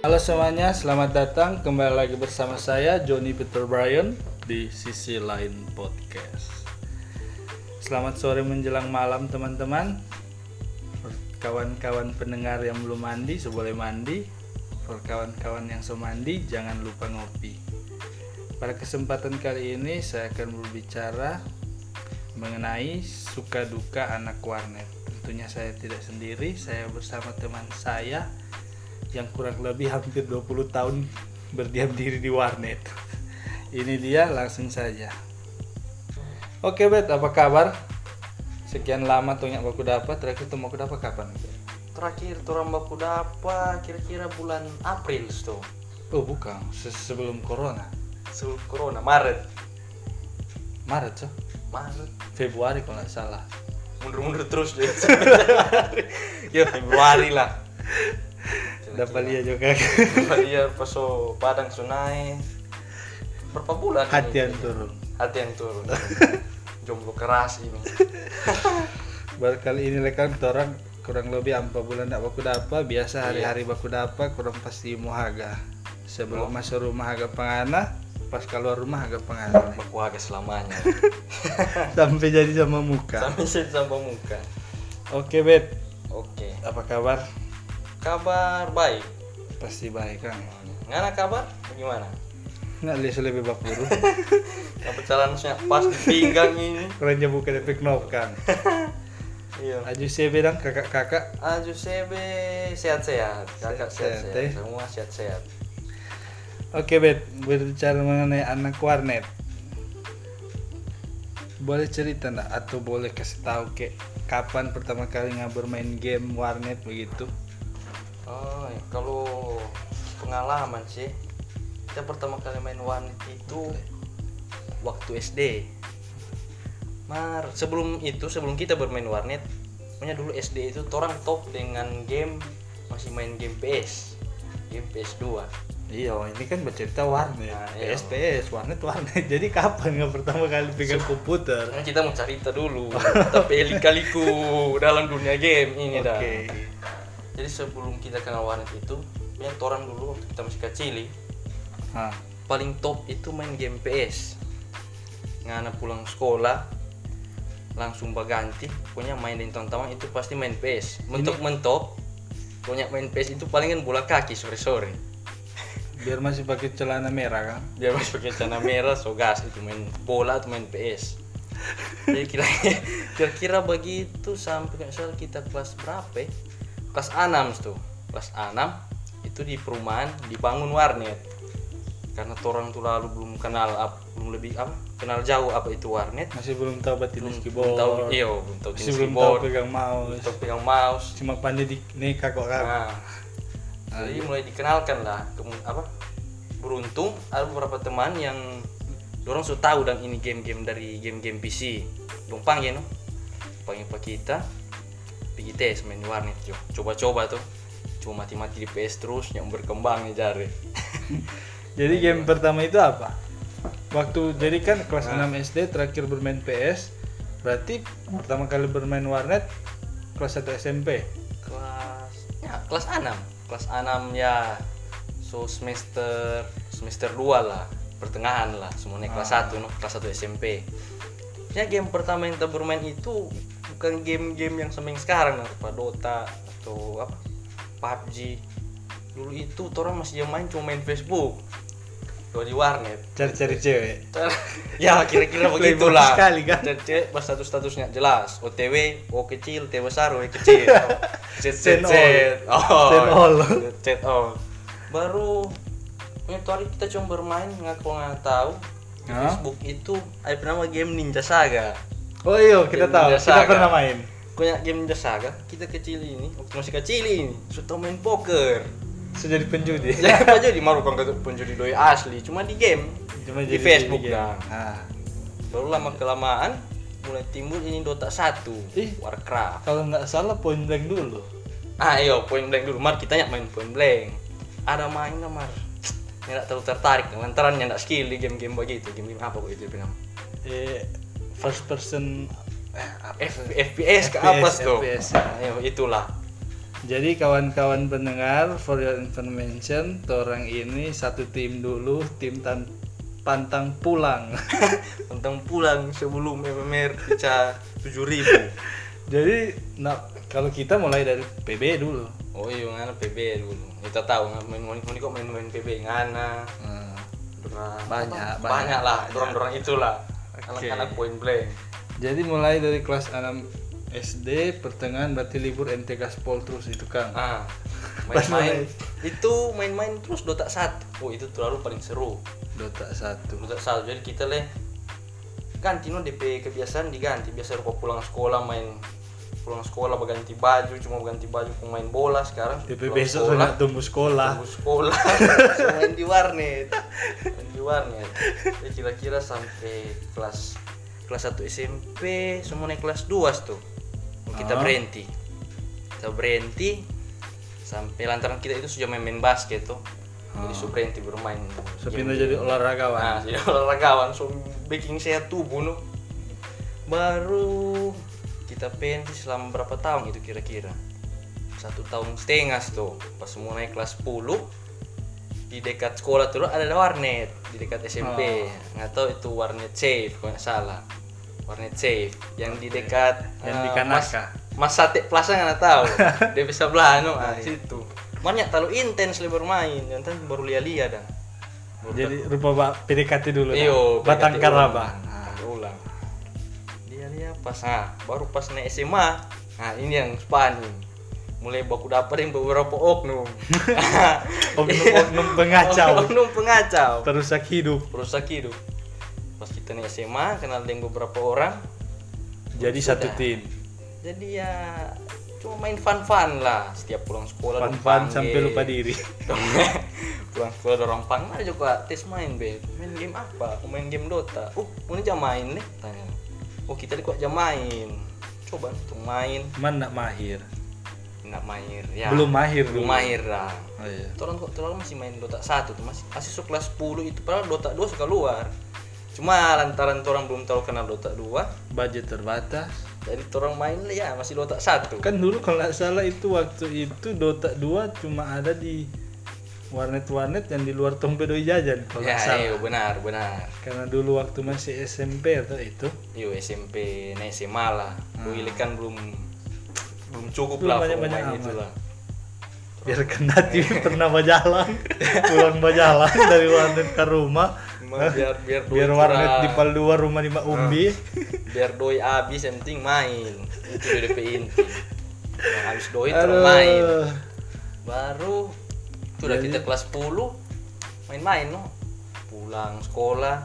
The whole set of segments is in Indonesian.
Halo semuanya, selamat datang kembali lagi bersama saya Johnny Peter Bryan di Sisi Lain Podcast. Selamat sore menjelang malam teman-teman. Kawan-kawan pendengar yang belum mandi, seboleh mandi. For kawan-kawan yang sudah mandi, jangan lupa ngopi. Pada kesempatan kali ini saya akan berbicara mengenai suka duka anak warnet. Tentunya saya tidak sendiri, saya bersama teman saya yang kurang lebih hampir 20 tahun berdiam diri di warnet. Ini dia langsung saja. Oke Bet, apa kabar? Sekian lama tuh yang aku dapat, terakhir tuh aku dapat kapan? Terakhir turun baku dapat kira-kira bulan April tuh. Oh bukan, se- sebelum corona. Sebelum corona Maret. Maret so? Maret. Februari kalau nggak salah. Mundur-mundur terus deh. ya Februari lah. Dapat lihat juga. Dia paso Padang Sunai. Berapa bulan? Hati yang turun. Hati yang turun. Jomblo keras ini. Baru kali ini lekan orang kurang lebih empat bulan tidak baku dapat. Biasa hari-hari baku dapat, kurang pasti mau haga. Sebelum masuk rumah agak pengana, pas keluar rumah agak pengana. Baku agak selamanya. Sampai jadi sama muka. Sampai saya sama muka. Oke Bet, Oke. apa kabar? Kabar baik. Pasti baik kan? Ngana kabar? Gimana? Nggak lihat lebih bapuru. Apa jalannya pas di pinggang ini? Kerennya bukan efek knob kan. Iya. Aju saya bilang kakak-kakak. Aju CB sehat-sehat, kakak Sehat-sehat, sehat-sehat, eh. semua sehat-sehat. Oke Bet, berbicara mengenai anak warnet. Boleh cerita nggak atau boleh kasih tahu ke kapan pertama kali nggak bermain game warnet begitu? Oh, ya, kalau pengalaman sih, kita pertama kali main warnet itu waktu SD. Mar, sebelum itu sebelum kita bermain warnet, punya dulu SD itu orang top dengan game masih main game PS, game PS2. Iya, ini kan bercerita warnet. Nah, iya. PS PS warnet warnet. Jadi kapan nggak pertama kali pegang komputer? Nah, kita mau cerita dulu, tapi kaliku dalam dunia game ini dah. Jadi sebelum kita kenal warnet itu, punya orang dulu waktu kita masih kecil, Hah. paling top itu main game PS. Ngana pulang sekolah, langsung berganti, punya main dengan teman-teman itu pasti main PS. Mentok-mentok, punya main PS itu palingan bola kaki sore-sore. Biar masih pakai celana merah kan? Dia masih pakai celana merah, so gas itu main bola atau main PS. Jadi kira kira-kira begitu sampai nggak salah kita kelas berapa? ya? Kelas 6 tuh. Kelas 6 itu di perumahan dibangun warnet. Karena orang tuh lalu belum kenal ap- belum lebih apa? Kenal jauh apa itu warnet. Masih belum tahu batin Belum, keyboard. belum tahu iya, belum tahu belum tahu keyboard, pegang mouse. belum tahu pegang mouse. Cuma pandai di nikah kok kan? Nah, jadi mulai dikenalkan lah Kemu- apa beruntung ada beberapa teman yang dorong sudah tahu dan ini game-game dari game-game PC dong panggil no panggil pak kita tes main warnet jo. Coba-coba tuh. Cuma mati-mati di PS terus yang berkembang nih jari Jadi game pertama itu apa? Waktu jadi kan kelas Nah. 6 SD terakhir bermain PS, berarti pertama kali bermain warnet kelas 1 SMP. kelas ya kelas 6 kelas 6 ya. So semester semester 2 lah. Pertengahan lah semuanya kelas 1 no kelas 1 SMP ya game pertama yang kita bermain itu bukan game-game yang sama yang sekarang lah apa Dota atau apa PUBG dulu itu orang masih yang main cuma main Facebook. Kalau di warnet. Cari-cari cewek. ya kira-kira begitulah. sekali, kan? cek pas status statusnya jelas. OTW O kecil T besar W kecil. Z all. oh. Send all. Z all. Baru itu hari kita cuma bermain ngaku nggak tahu. Di? Facebook itu ada nama game Ninja Saga Oh iya, kita Game tahu. Ninja Kita pernah main. punya game Ninja Saga kita kecil ini waktu masih kecil ini sudah main poker Sudah jadi penjudi. jadi maru kan penjudi doi asli cuma di game Cuma di Facebook game. dah Ah. baru lama kelamaan mulai timbul ini Dota 1 Ih. Warcraft Kalau nggak salah point blank dulu. ah iya point blank dulu mar kita nyak main point blank ada main mar nggak terlalu tertarik lantaran nyak skill di game-game begitu game, game apa kok itu bilang Eh first person eh, F-? FPS ke apa tuh FPS. Nah, iya, itulah Jadi kawan-kawan pendengar, for your information, orang ini satu tim dulu, tim tan pantang pulang. tentang pulang sebelum MMR pecah tujuh ribu Jadi, nah kalau kita mulai dari PB dulu. oh iya ngana PB dulu kita tahu main main kok main main PB ngana Nah, Dorang- Banyak, apa? banyak, banyak lah banyak. dorong dorong itulah. Anak-anak point blank. Jadi mulai dari kelas 6 SD, pertengahan berarti libur MTK Spol terus itu kan. ah main-main. Mulai. itu main-main terus Dota 1 oh itu terlalu paling seru. Dota 1. Dota 1 jadi kita leh ganti no DP kebiasaan diganti. Biasa rupa pulang sekolah main pulang sekolah berganti baju cuma ganti baju pemain bola sekarang. DP pulang besok sekolah, sudah tumbuh sekolah. tunggu sekolah. Main di warnet. Main di warnet. Ya kira-kira sampai kelas kelas 1 SMP semua naik kelas 2 tuh. Kita Ah. berhenti. Kita berhenti sampai lantaran kita itu sudah main-main basket tuh. Jadi su berhenti bermain So pindah jadi olahragawan. nah jadi olahragawan so baking sehat tubuh no baru kita pensi selama berapa tahun itu kira-kira? Satu tahun setengah tuh. Pas semua naik kelas 10 di dekat sekolah tuh ada warnet di dekat SMP nggak tahu itu warnet safe kalau nggak salah. Warnet safe. Yang di dekat Yang di eh, Kanaka. Mas, Mas Sate Plaza nggak tahu. Dia bisa belah no? Ah, situ. Banyak terlalu intens le bermain nanti baru lia-lia dah. Jadi rupa Pak PDKT dulu. Iyo, Batang Karaba. Pas nah, baru pas naik SMA. Nah, ini yang span nih. Mulai baku dapetin beberapa oknum. Oknum-oknum pengacau. oknum pengacau. Terusak hidup. Rusak hidup. Pas kita naik SMA, kenal dengan beberapa orang. Jadi Sudah. satu tim. Jadi ya cuma main fun-fun lah setiap pulang sekolah Pan-pan dipanggil. sampai lupa diri. pulang sekolah dorong pang ada juga tes main be main game apa aku main game Dota oh ini jam main nih tanya oh kita kok jam main coba untuk main Man nak mahir. nak main ya Belum mahir belum dulu. mahir lah Oh iya. orang kok terlalu masih main Dota 1 tuh masih masih su kelas 10 itu padahal Dota 2 suka keluar cuma lantaran orang belum tahu kenal Dota 2 Budget terbatas. jadi orang main ya masih Dota 1 Kan dulu kalau nggak salah itu waktu itu Dota 2 cuma ada di warnet-warnet yang di luar Tompedoi jajan kalau ya salah. iya benar benar Karena dulu waktu masih SMP atau itu Yo SMP naik SMA lah. Dulu ini kan belum belum cukup Hmm. Belum lah banyak-banyak pemain amat. itu lah. biarkan nanti pernah berjalan pulang berjalan dari warnet ke rumah biar biar biar warnet di pal dua rumah di Mak Umbi biar doi habis yang penting main. Itu udah DP inti. Yang habis doi terus main. Baru sudah Jadi- kita kelas 10 main-main no. Pulang sekolah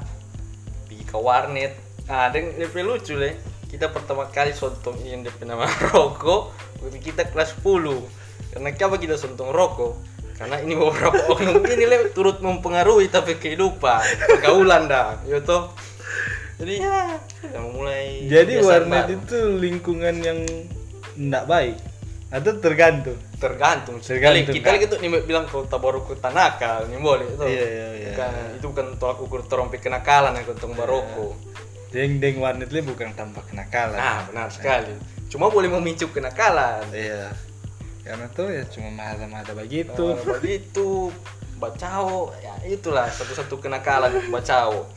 pergi ke warnet. Ah, ada yang DP lucu le. Kita pertama kali sontong yang DP nama rokok, kita kelas 10. Karena kenapa kita sontong rokok? Karena ini beberapa oknum ini le turut mempengaruhi tapi kehidupan, pergaulan dah, ya toh. Jadi ya, sudah mulai jadi warnet baru. itu lingkungan yang tidak baik atau tergantung. Tergantung. Tergantung, Kali- kita lagi tuh nih bilang kota baru kota nakal nih boleh itu Iya, iya, iya. bukan itu bukan tolak ukur terompe kenakalan ya kota baroko. Deng deng warnet le bukan tanpa kenakalan. Nah benar sekali. Cuma boleh memicu kenakalan. Iya. Karena tuh ya cuma mahal-mahal begitu. Nah, begitu. Bacao ya itulah satu-satu kenakalan bacao.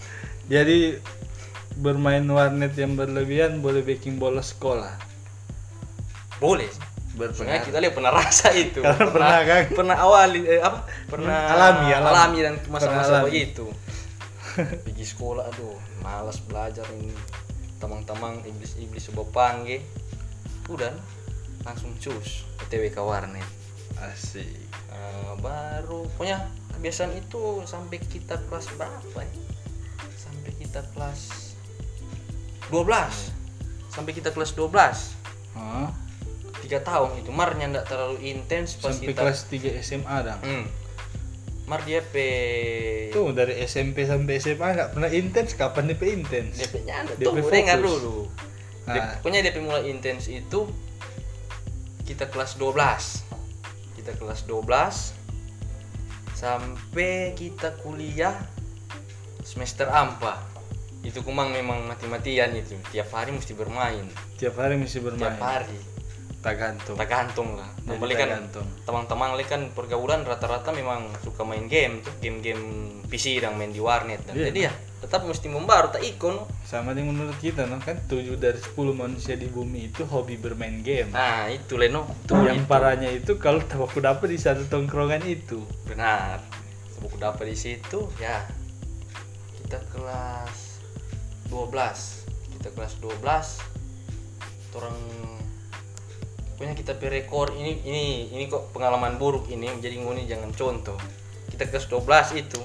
Jadi bermain warnet yang berlebihan boleh bikin bolos sekolah? Boleh berpengaruh. Kita lihat pernah rasa itu. Karena pernah, kan? pernah awali eh, apa? Pernah Alami, alami. dan Pernah masa-masa alami. begitu pergi sekolah aduh malas belajar ini. Tamang-tamang iblis-iblis coba panggil udah langsung cus otw ke warnet. Asik. Eh, baru pokoknya kebiasaan itu sampai kita kelas berapa ya? Sampai kita kelas 12 sampai kita kelas 12 Hah? Tiga tahun itu marnya ndak terlalu intens pas sampai kita kelas 3 SMA dah Hmm. Mar dia pe tuh dari SMP sampai SMA nggak pernah intens kapan DP intens DP-nya ada DP tuh dengar fokus. dulu. Nah. DP pokoknya DP mulai intens itu kita kelas 12. Kita kelas 12 sampai kita kuliah semester ampa. Itu kumang memang mati-matian itu. Tiap hari mesti bermain. tiap hari mesti bermain Tiap hari. Tergantung. Tergantung lah. Jadi kan tergantung. teman-teman li kan pergaulan rata-rata memang suka main game tuh game-game PC dan main di warnet dan Iya. jadi ya tetap mesti membaru tak ikon. Sama dengan menurut kita no kan 7 dari 10 manusia di bumi itu hobi bermain game. Nah itu Leno itu yang parahnya itu kalau aku dapat di satu tongkrongan itu. Benar. Buku dapat di situ ya kita kelas 12 kita kelas 12 orang punya kita perekor ini ini ini kok pengalaman buruk ini jadi nguni jangan contoh. Kita kelas 12 itu.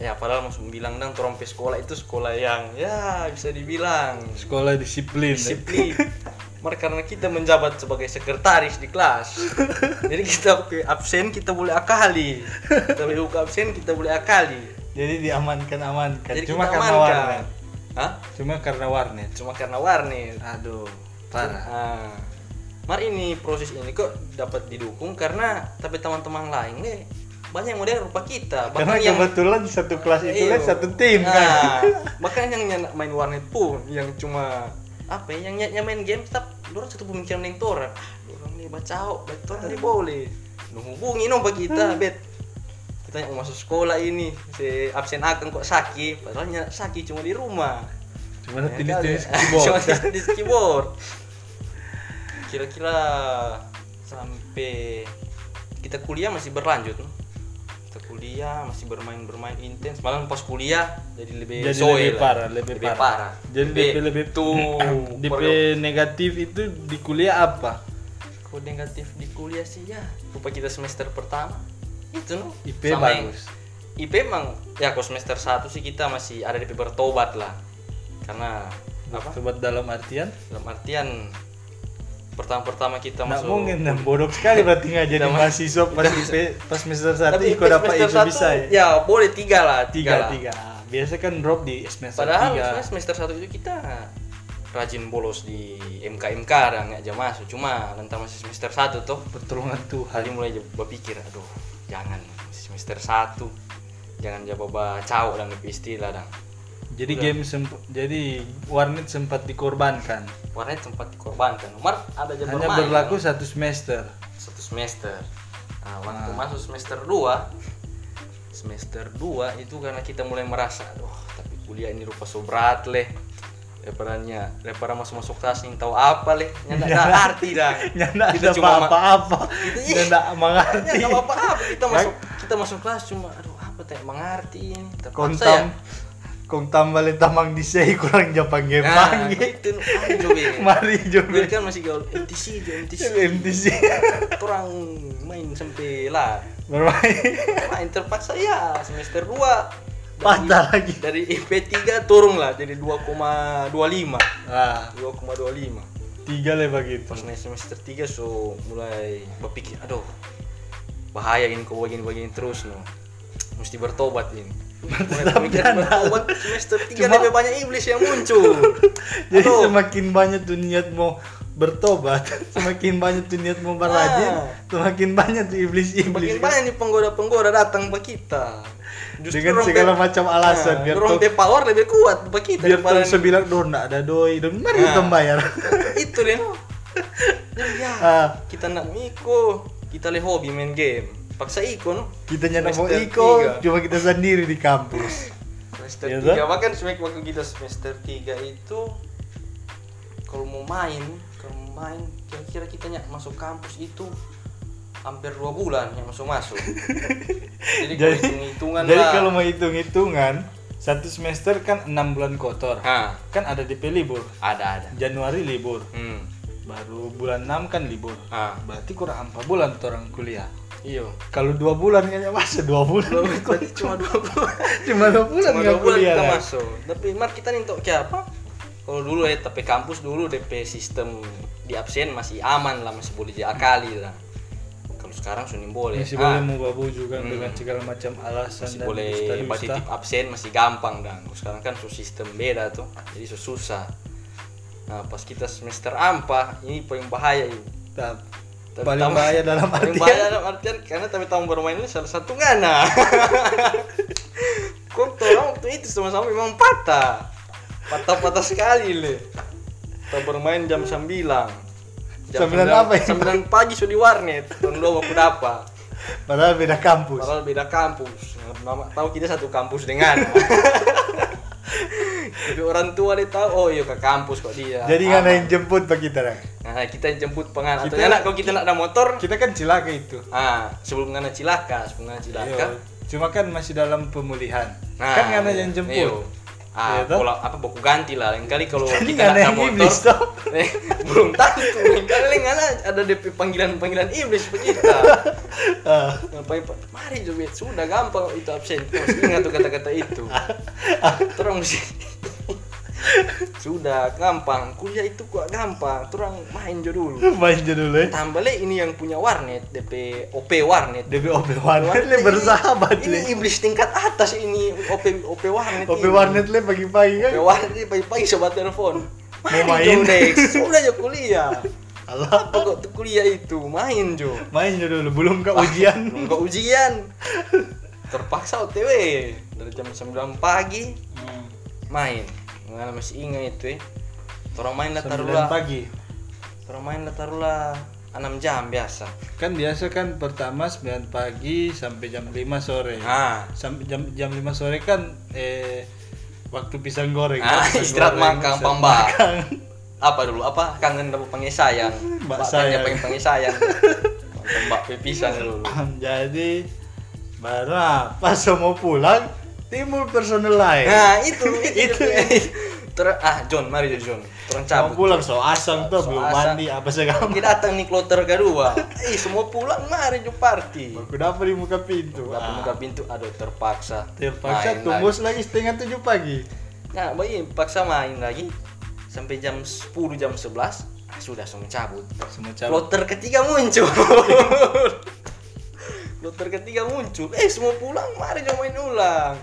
Ya padahal langsung bilang dong orang pe sekolah itu sekolah yang ya bisa dibilang sekolah disiplin. Disiplin. Mar karena kita menjabat sebagai sekretaris di kelas. Jadi kita ke absen kita boleh akali. Kita boleh buka absen kita boleh akali. Jadi diamankan amankan. Jadi cuma karena amankan. warnet. Hah? cuma karena warnet. Cuma karena warnet. Aduh parah. Ah. Mar ini proses ini kok dapat didukung? Karena tapi teman-teman lain nih banyak yang model rupa kita. Karena bahkan yang kebetulan satu kelas itu Iya. kan satu tim Nah, kan bahkan yang nyana- main warnet pun yang cuma apa ya, yang ny- yang main game tetap dorang satu pemikiran yang toran ah nih bacau. Betul tadi boleh. Nu hubungi no pak kita bet. Kita yang mau masuk sekolah ini. Si absen akan kok sakit. Padahal nya sakit cuma di rumah. Cuma Ya keyboard. Cuma tulis keyboard kira-kira sampai kita kuliah masih berlanjut kita kuliah masih bermain-bermain intens. Malah pas kuliah jadi lebih jadi lebih lah. parah lebih, parah. jadi Lebih- lebih tuh DP negatif itu di kuliah apa? Kode negatif di kuliah sih? Ya rupa kita semester pertama. Itu no? IP Sama yang- bagus. IP emang ya kalau semester 1 sih kita masih ada DP bertobat lah. Karena apa? sobat dalam artian? Dalam artian pertama-pertama kita nggak masuk. mungkin dan bodoh sekali berarti nggak jadi mahasiswa pas pas semester satu Tapi ikut dapat itu satu, bisa ya? ya boleh tiga lah tiga lah. tiga. Biasa kan drop di semester padahal tiga. semester satu itu kita rajin bolos di MK MK dan nggak jam masuk. Cuma nanti masih semester satu tuh pertolongan Tuhan hari mulai berpikir aduh jangan semester satu. Jangan jawab cowok dan lebih istilah dan jadi Udah. game semp- jadi warnet sempat dikorbankan. Warnet sempat dikorbankan. Umar ada jam hanya bermain, berlaku kan? satu semester. Satu semester. Nah, waktu Ah. masuk semester 2 semester 2 itu karena kita mulai merasa aduh tapi kuliah ini rupa so berat leh. Lebarannya lebaran masuk masuk kelas ini tahu apa leh? Yang nggak ada arti dah. Ya Kita ada cuma ma- apa-apa. Ya iya. Ya, mengerti nggak apa apa kita masuk kita masuk kelas cuma aduh apa teh mengerti ini? Terpaksa ya kontam kontam balik tamang di sei kurang Jepang game nah, panggil gitu. Coba mari coba kan masih gaul MTC aja MTC MTC orang main sampai lah bermain. Main terpaksa ya semester 2 patah lagi. Dari IP 3 turun lah jadi 2,25 ah. 2,25 tiga lah begitu pas naik semester 3 so mulai berpikir aduh bahaya ini kok begini-begini terus no. Mesti bertobat ini berpikir bertobat semester 3 Cuma- lebih banyak iblis yang muncul jadi Aduh. semakin banyak tuh niat mau bertobat semakin banyak tuh niat mau berajin Ah. semakin banyak tuh iblis-iblis Makin kan. banyak nih penggoda-penggoda datang ke kita. dengan orang segala pe- macam alasan Nah, biar orang tuh power lebih kuat ke kita biar tuh sebilang nggak ada doi dan mari Nah. kita bayar itu deh. ya, Ah. kita nak miko, kita le hobi main game. Paksa iko no. kita nyana mau Semester iko tiga. cuma kita sendiri di kampus Semester 3 toh? bahkan semek waktu kita semester 3 itu kalau mau main, kalau mau main kira-kira kita nyak masuk kampus itu hampir dua bulan yang masuk masuk. Jadi kalau Jadi- hitung-hitungan jadi lah. kalau mau hitung hitungan satu semester kan enam bulan kotor Hah, kan ada DP libur ada ada. Januari libur Hmm. baru bulan 6 kan libur Ah, berarti kurang empat bulan orang kuliah iyo. kalau dua bulan kayaknya masa dua bulan Berarti cuma dua bulan. cuma dua bulan cuma dua bulan kuliah kita kan? masuk. Tapi mar kita nih untuk kayak apa? Kalau dulu ya tapi kampus dulu DP sistem di absen masih aman lah, masih boleh diakali lah. Kalau sekarang sudah boleh. masih Ah, boleh mau babu juga Hmm. dengan segala macam alasan masih dan boleh batitip absen masih gampang dan sekarang kan su sistem beda tuh jadi su susah nah pas kita semester ampa ini paling bahaya. Tapi paling bahaya dalam paling artian. bahaya dalam artian karena tapi tahun bermain ini salah satu ngana kok orang waktu itu sama-sama memang patah. Patah-patah sekali le. Kita bermain jam 9 Sembilan sembilan- apa ya? sembilan pagi sudah di warnet. Tahun dua mau apa? Padahal beda kampus. Padahal beda kampus. Mama tahu kita satu kampus dengan tapi orang tua dia tahu oh iya ke kampus kok dia jadi nggak ada Aman. yang jemput pak kita nah kita yang jemput pengan atau Kita- enak kalau kita nak ada motor kita kan cilaka itu ah sebelum ngana cilaka sebelum ngana cilaka Iya. cuma kan masih dalam pemulihan Nah, kan ada iya. yang jemput Iya. Ah, Iya toh? pola apa buku ganti lah. Lain kali kalau kita ada ada motor, iblis eh, belum tentu. Lain kali lain ada DP panggilan-panggilan iblis ke kita. Ah. Ngapain Pak? Mari coba sudah gampang itu absen. Terus ingat tuh kata-kata itu. Terus mesti sudah gampang. Kuliah itu kok gampang. Terang main jo dulu. Main aja dulu ya tambah le ini yang punya warnet DP OP warnet. DPOP warnet Warnet le bersahabat ini le. iblis tingkat atas ini OP OP warnet OP ini. warnet le pagi-pagi kan? OP warnet ini pagi-pagi sobat telepon. Mau main main? Jo, sudah jo kuliah. Allah apa kok tuh kuliah itu? Main jo. Main aja dulu belum ke ujian. Nggak ujian. Terpaksa OTW dari jam 9 pagi main Nggak masih ingat itu ya orang main lah taruhlah pagi. Orang main lah taruhlah 6 jam biasa. Kan biasa kan pertama 9 pagi sampai jam 5 sore. Ah sampai jam jam 5 sore kan eh waktu pisang goreng. Ah, Pisang istirahat goreng, makan, makan. apa dulu? Apa? Kangen dapat panggil sayang. Mbak sayang. pengen panggil sayang. Mbak pepisan dulu. Jadi baru apa? Semua pulang timbul personel lain nah itu itu, Itu. Ter ah John mari Jo, John. Terus mau cabut. pulang so asal tuh So belum mandi apa segala kita datang nih kloter kedua. Ih semua pulang mari Jo party. Aku dapat di muka pintu. Udah Ah, buka pintu aduh terpaksa. Terpaksa Main tunggus lagi. setengah tujuh pagi. Nah bayi paksa main lagi. Sampai jam 10 jam 11 ah, sudah semua cabut. Semua cabut. Kloter ketiga muncul. Kloter ketiga muncul. Eh semua pulang, mari coba main ulang.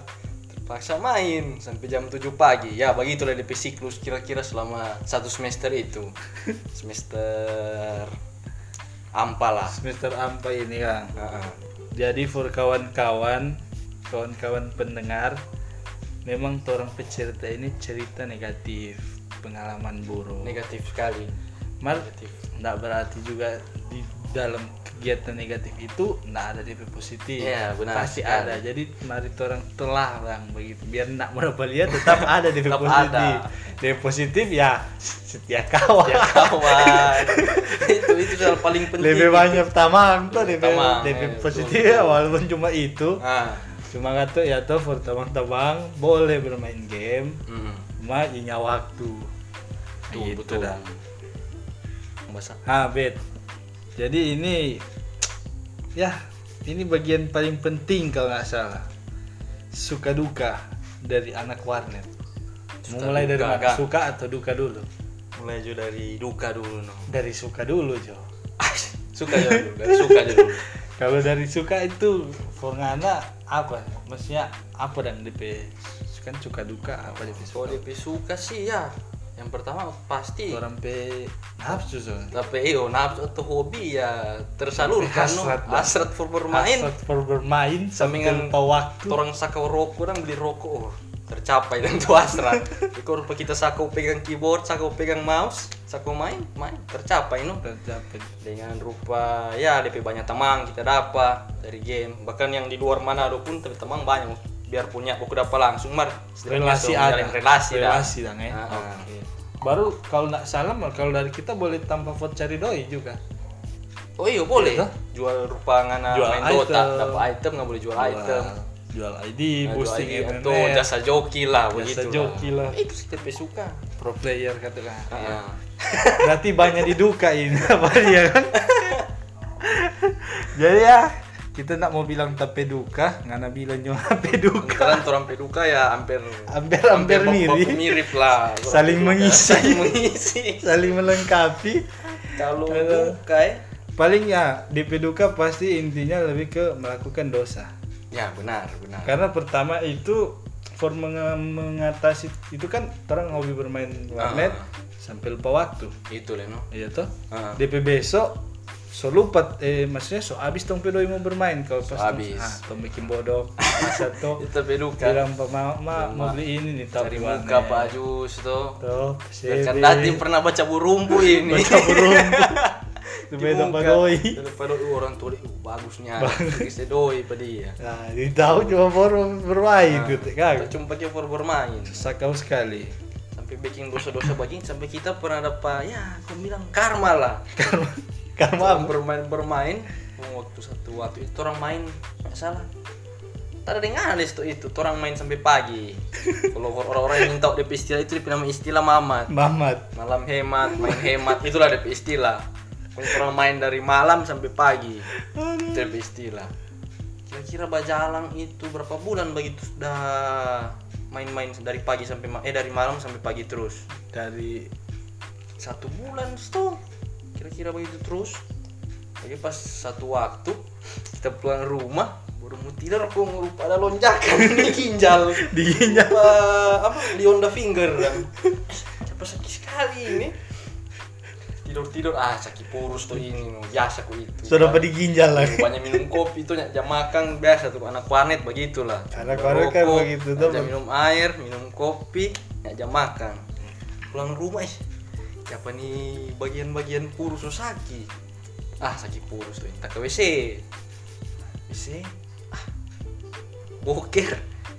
Terpaksa main sampai jam 7 pagi. Ya begitulah DP siklus kira-kira selama satu semester itu. Semester ampa lah. semester ampa ini kang Heeh. jadi for kawan-kawan kawan-kawan pendengar memang orang pecerita ini cerita negatif pengalaman buruk Negatif sekali. Mar Negatif. nggak berarti juga di dalam kegiatan negatif itu nggak ada DP positif Iya, benar pasti sekali. ada jadi mari orang telah bang begitu biar mau lihat tetap ada DP Tetap positif ada. DP positif ya setia kawan Ya kawan. itu itu hal paling penting. lebih banyak tamang tuh DP, Tamang, DP eh, positif betul, ya walaupun cuma itu Ah. cuma kata ya tuh for tamang-tamang boleh bermain game Mm. cuma punya waktu Tuh, gitu betul. dah. Ah, Bet. Jadi ini ya, ini bagian paling penting kalau nggak salah. Suka duka dari anak warnet. Mau Suka mulai dari mana? Suka atau duka dulu? mulai aja dari duka dulu no. Dari suka dulu, Jo. suka aja dulu, dari suka aja dulu. Kalau dari suka itu Forngana apa? Maksudnya apa dan DP? Kan suka duka apa DP suka? DP suka sih ya, yang pertama pasti Orang pe nafsu so. tapi iyo nafsu atau hobi ya tersalurkan no. Hasrat, Bang. hasrat for bermain Hasrat for bermain Sampingan waktu. orang sakau rokok orang beli rokok oh, tercapai dan itu hasrat kalau rupa kita sakau pegang keyboard sakau pegang mouse sakau main main tercapai no Tercapai. dengan rupa ya lebih banyak teman kita dapat dari game bahkan yang di luar Manado pun tapi teman banyak biar punya buku dapat langsung mar. Relasi ada. relasi dah. relasi dong ya Ah, ah. Oke. baru kalau nggak salah mal, kalau dari kita boleh tanpa vote cari doi juga. Oh iya boleh. Iya, jual rupa ngana Jual main Dota. item. dapat item nggak boleh jual, item. jual ID Nah, boosting jual ID atau jasa joki lah Jasa begitu joki lah. itu sih tapi suka. Pro player katakan Ah, ah. berarti banyak didukain apa dia kan? Jadi ya kita nak mau bilang tapi duka ngana bilang cuma tapi duka Kebetulan orang peduka ya hampir hampir hampir mirip. mirip lah. Saling Peduka, mengisi. saling mengisi. Saling melengkapi. Kalau duka ya? Paling ya DP duka pasti intinya lebih ke melakukan dosa. Ya benar benar. Karena pertama itu for menge- mengatasi itu kan orang hobi bermain warnet Ah. sampai lupa waktu. Itu lah no? Iya toh? Ah. DP besok so lupa eh maksudnya so abis tong pedoi mau bermain kalau pas tong- habis. ah tong bikin bodoh satu itu peduka bilang pak ma, ma mau "Ma, beli ini nih tapi cari muka Pak Jus tuh tuh Kan tadi pernah baca burumbu ini baca burung Supaya dapat Dibuka. doi. Dapat doi orang tua dia, "Uh, bagusnya. Bisa doi pada dia. Nah, tahu cuma baru bermain Nah, gitu kan. cuma pakai for bermain. Sakau sekali. Sampai bikin dosa-dosa begini sampai kita pernah dapat ya aku bilang karma lah. Karena karena Orang bermain bermain waktu satu waktu itu orang main nggak salah. Tak ada yang aneh itu itu orang main sampai pagi. Kalau orang-orang yang minta DP istilah itu nama istilah mamat. Mamat. malam hemat main hemat itulah DP istilah. Orang main dari malam sampai pagi itu DP istilah. Kira-kira bajalang itu berapa bulan begitu sudah main-main dari pagi sampai eh dari malam sampai pagi terus? Dari satu bulan tuh kira-kira begitu terus lagi pas satu waktu kita pulang rumah baru mau tidur aku ngelupa ada lonjakan di ginjal di ginjal. apa apa di Honda finger dan siapa sakit sekali ini tidur tidur ah sakit purus tuh ini no. biasa ku itu Sudah pada ginjal lagi. banyak minum kopi itu nyak jam makan biasa tuh anak warnet begitulah Anak warnet kan begitu, tuh. minum air minum kopi jam makan pulang rumah ih siapa nih bagian-bagian purus tuh sakit? Ah sakit purus tuh tak ke WC WC ah boker.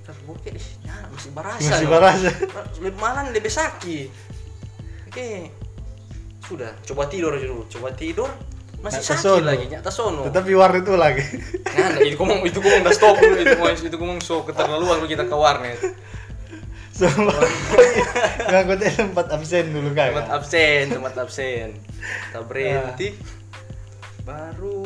Ntar boker ih ya, masih barasa Masih barasa. lebih malam lebih sakit. Oke. Sudah coba tidur dulu. Coba tidur masih Nyak sakit tasono. lagi nyata sono. Tetapi warnet itu lagi. Nah, itu ngomong itu ngomong udah stop itu ngomong itu ngomong so keterlaluan kita ke warnet. Semua ngangkutnya sempat absen dulu kan. Tempat absen, tempat absen. Kita berhenti. Baru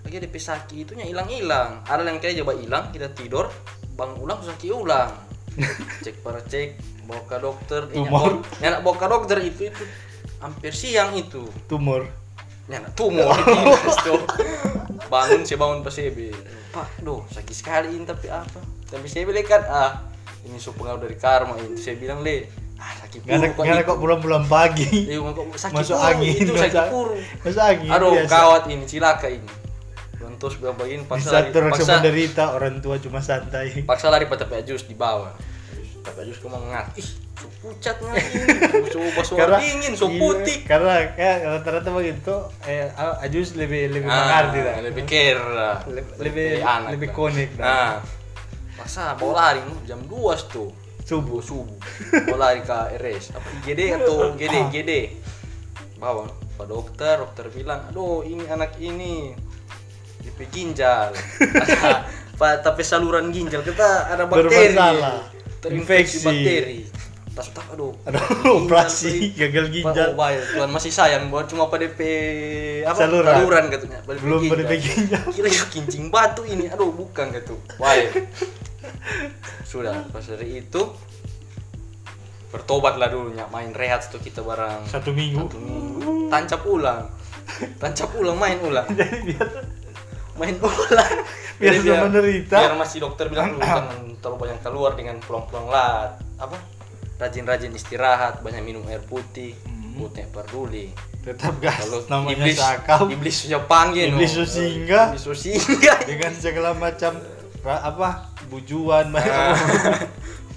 lagi ada pesaki itu hilang-hilang. Ada yang kayak coba hilang, kita tidur, bangun ulang terus sakit ulang. Cek para cek, bawa ke dokter. Eh, Tumor. nyana bawa ke dokter itu itu hampir siang itu. Tumor. Nyana tumor. Bangun saya bangun pas. Pak, doh sakit sekali ini tapi apa? Tapi saya bilang kan ah ini so pengaruh dari karma ini. Saya bilang le ah sakit Gak ada, puru gak ada itu." kok pulang-pulang pagi. Iya, kok sakit Masuk puru, angin. itu sakit puru. Masuk angin. Aduh, biasa. kawat ini cilaka ini. Lentos bagian Di paksa saat lari, paksa, semua derita, orang tua cuma santai. paksa lari pada Jus di bawah. Pak Jus kemang ngat. Ih, so pucat nih. So basuh dingin, so iya, putih. Karena kayak rata-rata begitu, eh, Ajus lebih lebih mengerti dah. Ah, lebih care lah. Lebih- lebih- lebih lah. connect lah. Nah, masa bawa lari jam 2 tuh? Subuh. subuh. Bawa lari ke RS apa IGD atau GD GD bawa pak dokter dokter bilang aduh ini anak ini DP ginjal. Pak, tapi saluran ginjal kita ada bakteri. Bermasalah. terinfeksi Infeksi. bakteri. Tas tak aduh. Aduh, ginjal, operasi, gagal ginjal. oh, baik. Tuhan masih sayang buat cuma pada DP apa? Saluran. saluran katanya pada Belum pada DP ginjal. kira kira kincing batu ini. Aduh bukan gitu. Baik sudah pas dari itu bertobatlah dulu nyak. Main rehat tuh kita barang Satu minggu. satu minggu. Tancap ulang. Tancap ulang main ulang. Jadi biar main ulang. Biar Jadi sudah menderita. biar masih dokter bilang jangan terlalu banyak keluar dengan pulang-pulang lat. Apa? Rajin-rajin istirahat banyak minum air putih. Hmm. putih peduli. Tetap gas kalau namanya iblis sakau iblis sudah panggil Iblis sudah singgah. iblis sudah singgah. Dengan segala macam apa bujuan Ah.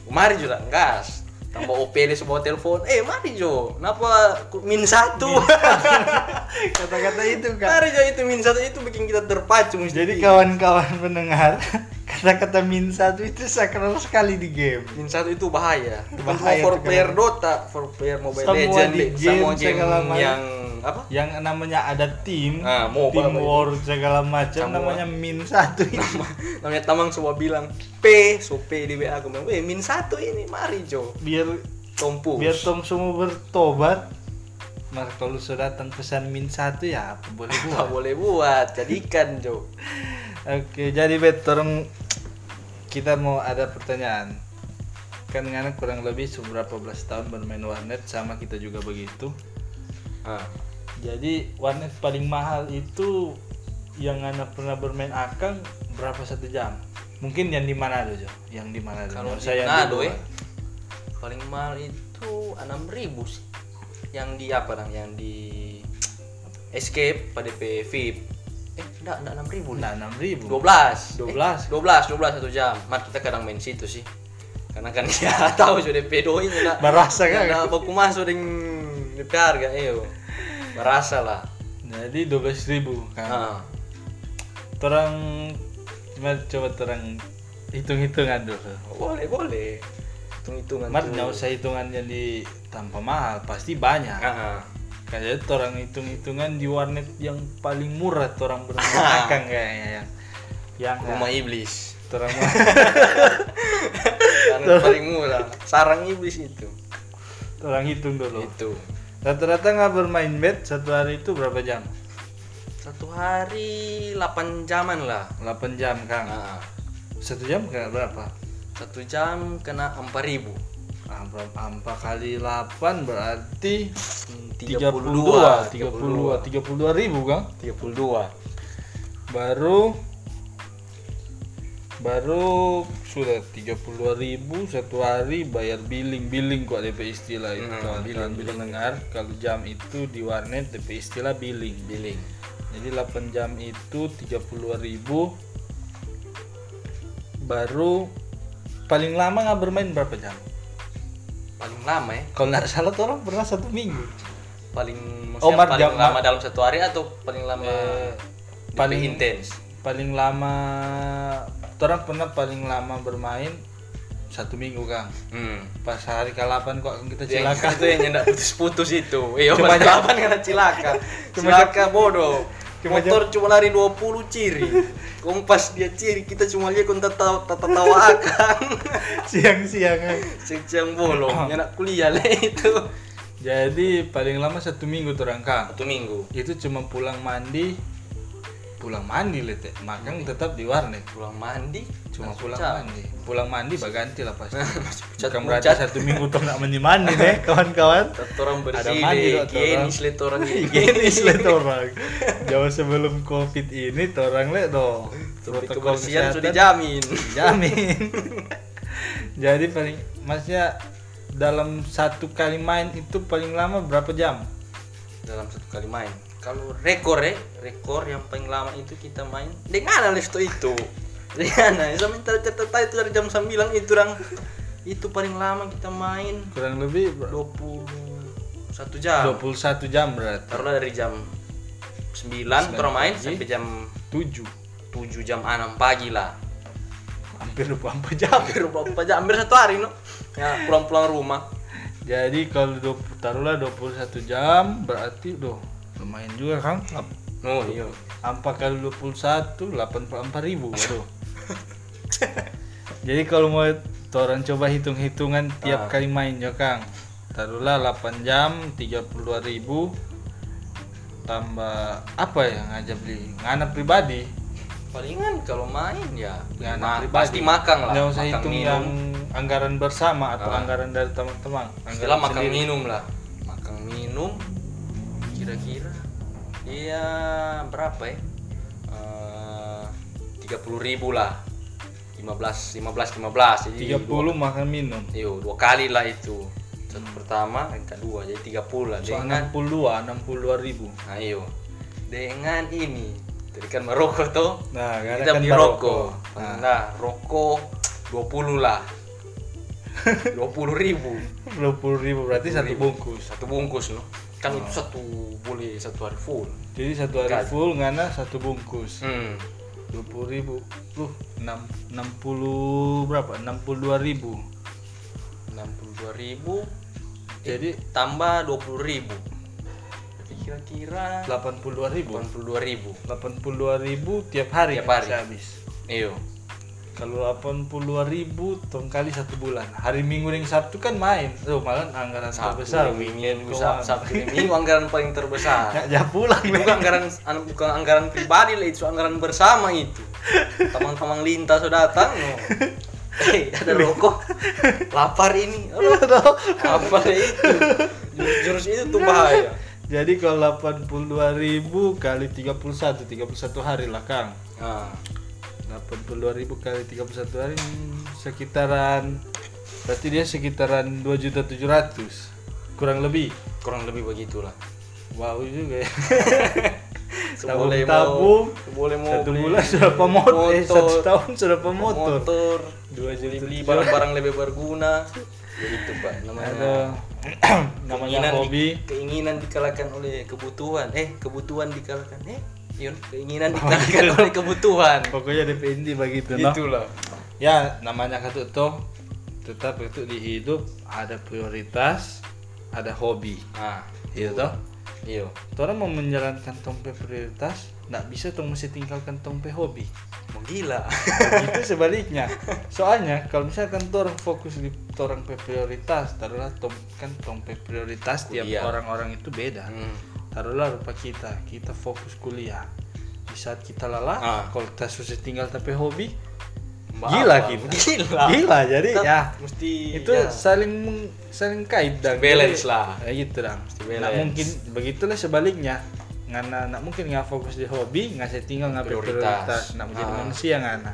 mari juga gas. Tambah OPD sebuah telepon. Eh mari Jo. Kenapa min satu? Kata-kata itu kan mari Jo itu min satu. Itu bikin kita terpacu mesti. jadi kawan-kawan pendengar kata-kata min satu itu sakral sekali di game. Min satu itu bahaya. Bahaya for player? Dota for player Mobile Semua Legend di deh. game, semua game yang apa? Yang namanya ada tim Ah, MOBA tim apa war segala macam namanya min satu itu namanya Tamang semua bilang P so P di WA aku bilang eh min satu ini mari Jo. Biar tompus biar tong semua bertobat. Maka kalau sudah datang pesan min satu ya apa boleh buat? Boleh buat? Jadikan Jo. Oke, jadi bet orang kita mau ada pertanyaan. Kan anak kurang lebih seberapa belas tahun bermain warnet sama kita juga begitu. ah. Jadi warnet paling mahal itu yang anak pernah bermain akang berapa satu jam? Mungkin yang di Manado Jo, yang di Manado. Kalau Nggak yang Manado ya paling mahal itu enam ribu sih. Yang di apa dong? Yang di Escape pada VIP. Eh, enggak, enggak enam ribu Nah, enam ribu. Dua belas. 12. Dua belas, dua belas satu jam. Mar kita kadang main situ sih. Karena kan dia tahu sudah doi enggak. Barasa kan? Enggak baku masuk dengan DP harga, iyo. Barasa lah. jadi 12.000 ribu kan? Ah, orang cuma coba orang hitung-hitungan dulu. Boleh boleh. Hitung hitungan Mat nggak usah hitungannya di tanpa mahal pasti banyak. Ah, kayak orang hitung-hitungan di warnet yang paling murah orang bermakan kayaknya yang yang rumah iblis. orang Yang paling murah. Sarang iblis itu. Orang hitung dulu. Itu rata-rata nggak bermain bet satu hari itu berapa jam? Satu hari 8 jaman lah. 8 jam kang. Nah, satu jam kayak berapa? Satu jam kena 4000 ah, berapa empat kali 8 berarti 32 32 32 32 ribu kang. 32 baru baru sudah 32.000 ribu satu hari bayar billing. Billing kok DP istilah itu. Hmm, kawan billing, billing. dengar kalau jam itu di warnet DP istilah billing. Billing. Jadi 8 jam itu 32.000 ribu baru paling lama nggak bermain berapa jam? Paling lama ya? Kalau nggak salah tuh orang pernah satu minggu. Paling Oh, paling jam- lama dalam satu hari atau paling lama Eh, paling- intens paling lama orang pernah paling lama bermain satu minggu kang hmm. pas hari ke-8 kok kita Yang celaka itu yang nyendak putus-putus itu. Iya, Cuma cuma jam- delapan karena cilaka. Cuma cilaka bodoh. cuma Motor cuma lari 20 ciri. Kompas dia ciri, kita cuma lihat kon tahu tahu akan. siang-siang Kang. Siang bolong, nyendak kuliah lah itu. jadi paling lama satu minggu tuh orang kang Satu minggu. itu cuma pulang mandi pulang mandi lete makan tetap di warnet. Pulang mandi, cuma pulang cat. mandi. Pulang mandi baganti lah pasti bukan berarti pucat. satu minggu tuh nggak mandi mandi nih kawan-kawan. Orang Ada bersih mandi deh, kok, tuh orang. gini slet orang jauh sebelum covid ini orang dong Tapi protokol kebersihan kesehatan sudah dijamin. jamin jadi paling maksudnya dalam satu kali main itu paling lama berapa jam? Dalam satu kali main. Kalau rekor ya, rekor yang paling lama itu kita main dengan Lesto itu. Dengan sama cerita itu dari jam 9 itu orang itu paling lama kita main kurang lebih 21 jam. 21 jam berarti Taruhlah dari jam 9 kita main pagi. sampai jam 7 7 jam 6 pagi lah. hampir 24 jam Hampir berapa jam? Hampir satu hari no. Ya pulang-pulang rumah. jadi kalau 20, taruhlah 21 jam berarti doh lumayan juga kan Oh iya. apa kali 21 84 ribu waduh jadi kalau mau orang coba hitung-hitungan tiap Ah. kali main ya Kang taruhlah 8 jam 32 ribu tambah apa ya ngajak beli ngana pribadi Palingan kalau main ya ngana ma- pribadi pasti makan lah. nggak usah makan hitung minum. yang anggaran bersama atau Ah. anggaran dari teman-teman Setelah makan minum lah. Makan minum kira-kira? Iya berapa ya? Tiga puluh ribu lah. 15 15 15 jadi 30 makan minum. Yo, dua kali lah itu. Satu pertama, yang kedua jadi 30 lah. So dengan 62 62 ribu. Ayo dengan ini tadi kan merokok tuh nah kita kan beli rokok. Nah, nah rokok 20 lah. 20 ribu. 20 ribu berarti satu bungkus. Satu bungkus no kan itu satu boleh satu hari full. Jadi satu hari Gaji. full ngana satu bungkus. Hmm. 20 ribu. Tuh 6, 60 berapa? 62 ribu. 62 ribu. Jadi tambah 20 ribu. Jadi kira-kira 82 ribu. 82 ribu. 82 ribu tiap hari Tiap kan hari. habis. Iyo kalau 82 ribu tong kali satu bulan. Hari minggu dan sabtu kan main. Tuh malah anggaran Sabtu terbesar. minggu Keuangan. Sabtu minggu anggaran paling terbesar. Ya, ya pulang itu bukan anggaran anu, bukan anggaran pribadi lah itu anggaran bersama itu. Teman-teman lintas sudah datang no. eh ada rokok. Lapar ini. Aduh, apa itu. Jurus, itu tuh bahaya. Jadi kalau 82 ribu kali 31 31 hari lah kang. Nah, 82 ribu kali 31 hari sekitaran berarti dia sekitaran 2 juta 700 kurang lebih. Kurang lebih begitulah. Wow juga ya. Tabung mau- seboleh mau satu beli bulan sudah pemotor eh, motor, satu tahun sudah pemotor motor dua beli tujuh barang-barang lebih berguna. Begitu pak namanya ada. Namanya keinginan di- hobi keinginan dikalahkan oleh kebutuhan. Eh kebutuhan dikalahkan eh keinginan dikalahkan oleh kebutuhan. Pokoknya DP inti begitu no? Itulah. Ya namanya kata tuh tetap itu di hidup ada prioritas ada hobi. Nah gitu toh? Iyo orang mau menjalankan tompe prioritas nggak bisa tong mesti tinggalkan tompe hobi. Mau gila. Itu sebaliknya. Soalnya kalau misalkan orang fokus di orang prioritas taruhlah tom, kan tompe prioritas tiap orang-orang itu beda. Hmm. Taruhlah rupa kita. Kita fokus kuliah. Di saat kita lelah Ah. kalau kita susah tinggal tapi hobi gila kita. Gila. Gila jadi Tetap ya. mesti itu ya, saling meng- saling kait dan balance lah. ya gitu dong balance. Nggak mungkin begitulah sebaliknya. Ngana nak mungkin nggak fokus di hobi nggak saya tinggal nggak Prioritas. prioritas. Nak menjadi Ah. manusia ngana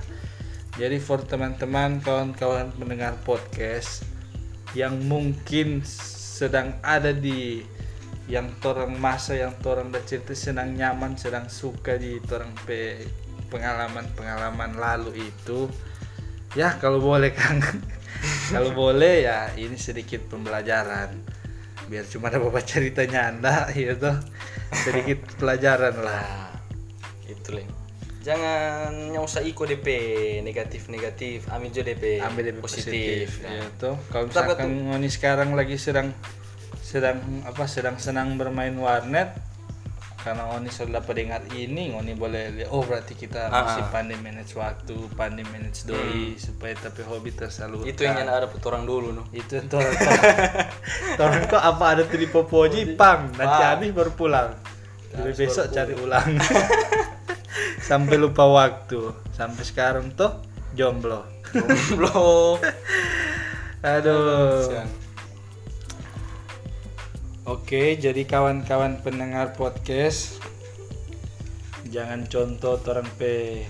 jadi for teman-teman kawan-kawan pendengar podcast yang mungkin sedang ada di yang torang masa yang torang bercerita sedang nyaman sedang suka di torang pe pengalaman-pengalaman lalu itu. Ya kalau boleh kang. Kalau boleh ya ini sedikit pembelajaran. Biar cuma ada bapak ceritanya anda gitu sedikit pelajaran lah. Nah, itu leng jangan yang usah iko DP negatif negatif ambil jo DP ambil lebih positif, positif, Nah. gitu kalau Tapi misalkan ngoni sekarang lagi sedang sedang apa sedang senang bermain warnet karena Oni sudah dapat dengar ini Oni boleh lihat oh berarti kita Ah, masih ah. pandai manage waktu pandai manage doi supaya tapi hobi tersalurkan. Itu yang ada orang dulu no. Itu tuh. Orang kok apa ada tuh di Popoji pang. Nanti habis baru pulang. Habis besok baru cari ulang. Sampai lupa waktu. Sampai sekarang tuh jomblo. Jomblo. Aduh. Oke, jadi kawan-kawan pendengar podcast jangan contoh orang pe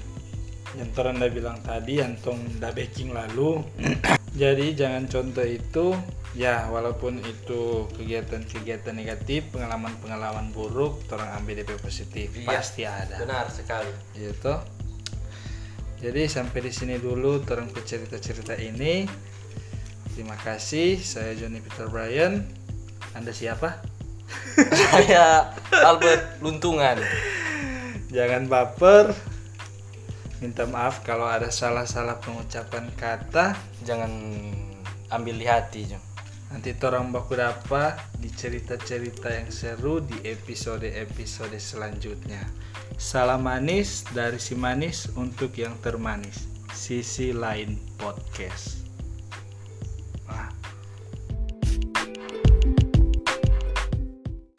yang orang udah bilang tadi antong udah baking lalu. jadi jangan contoh itu ya walaupun itu kegiatan-kegiatan negatif, pengalaman-pengalaman buruk, orang ambil DP positif Iya. pasti ada. benar sekali Gitu. Jadi sampai di sini dulu orang cerita-cerita ini. Terima kasih, saya Johnny Peter Bryan. Anda siapa? saya Albert Luntungan Jangan baper. Minta maaf kalau ada salah-salah pengucapan kata. jangan ambil di hati Jo. Nanti orang baku dapat di cerita-cerita yang seru di episode-episode selanjutnya. Salam manis dari si manis untuk yang termanis. Sisi lain podcast.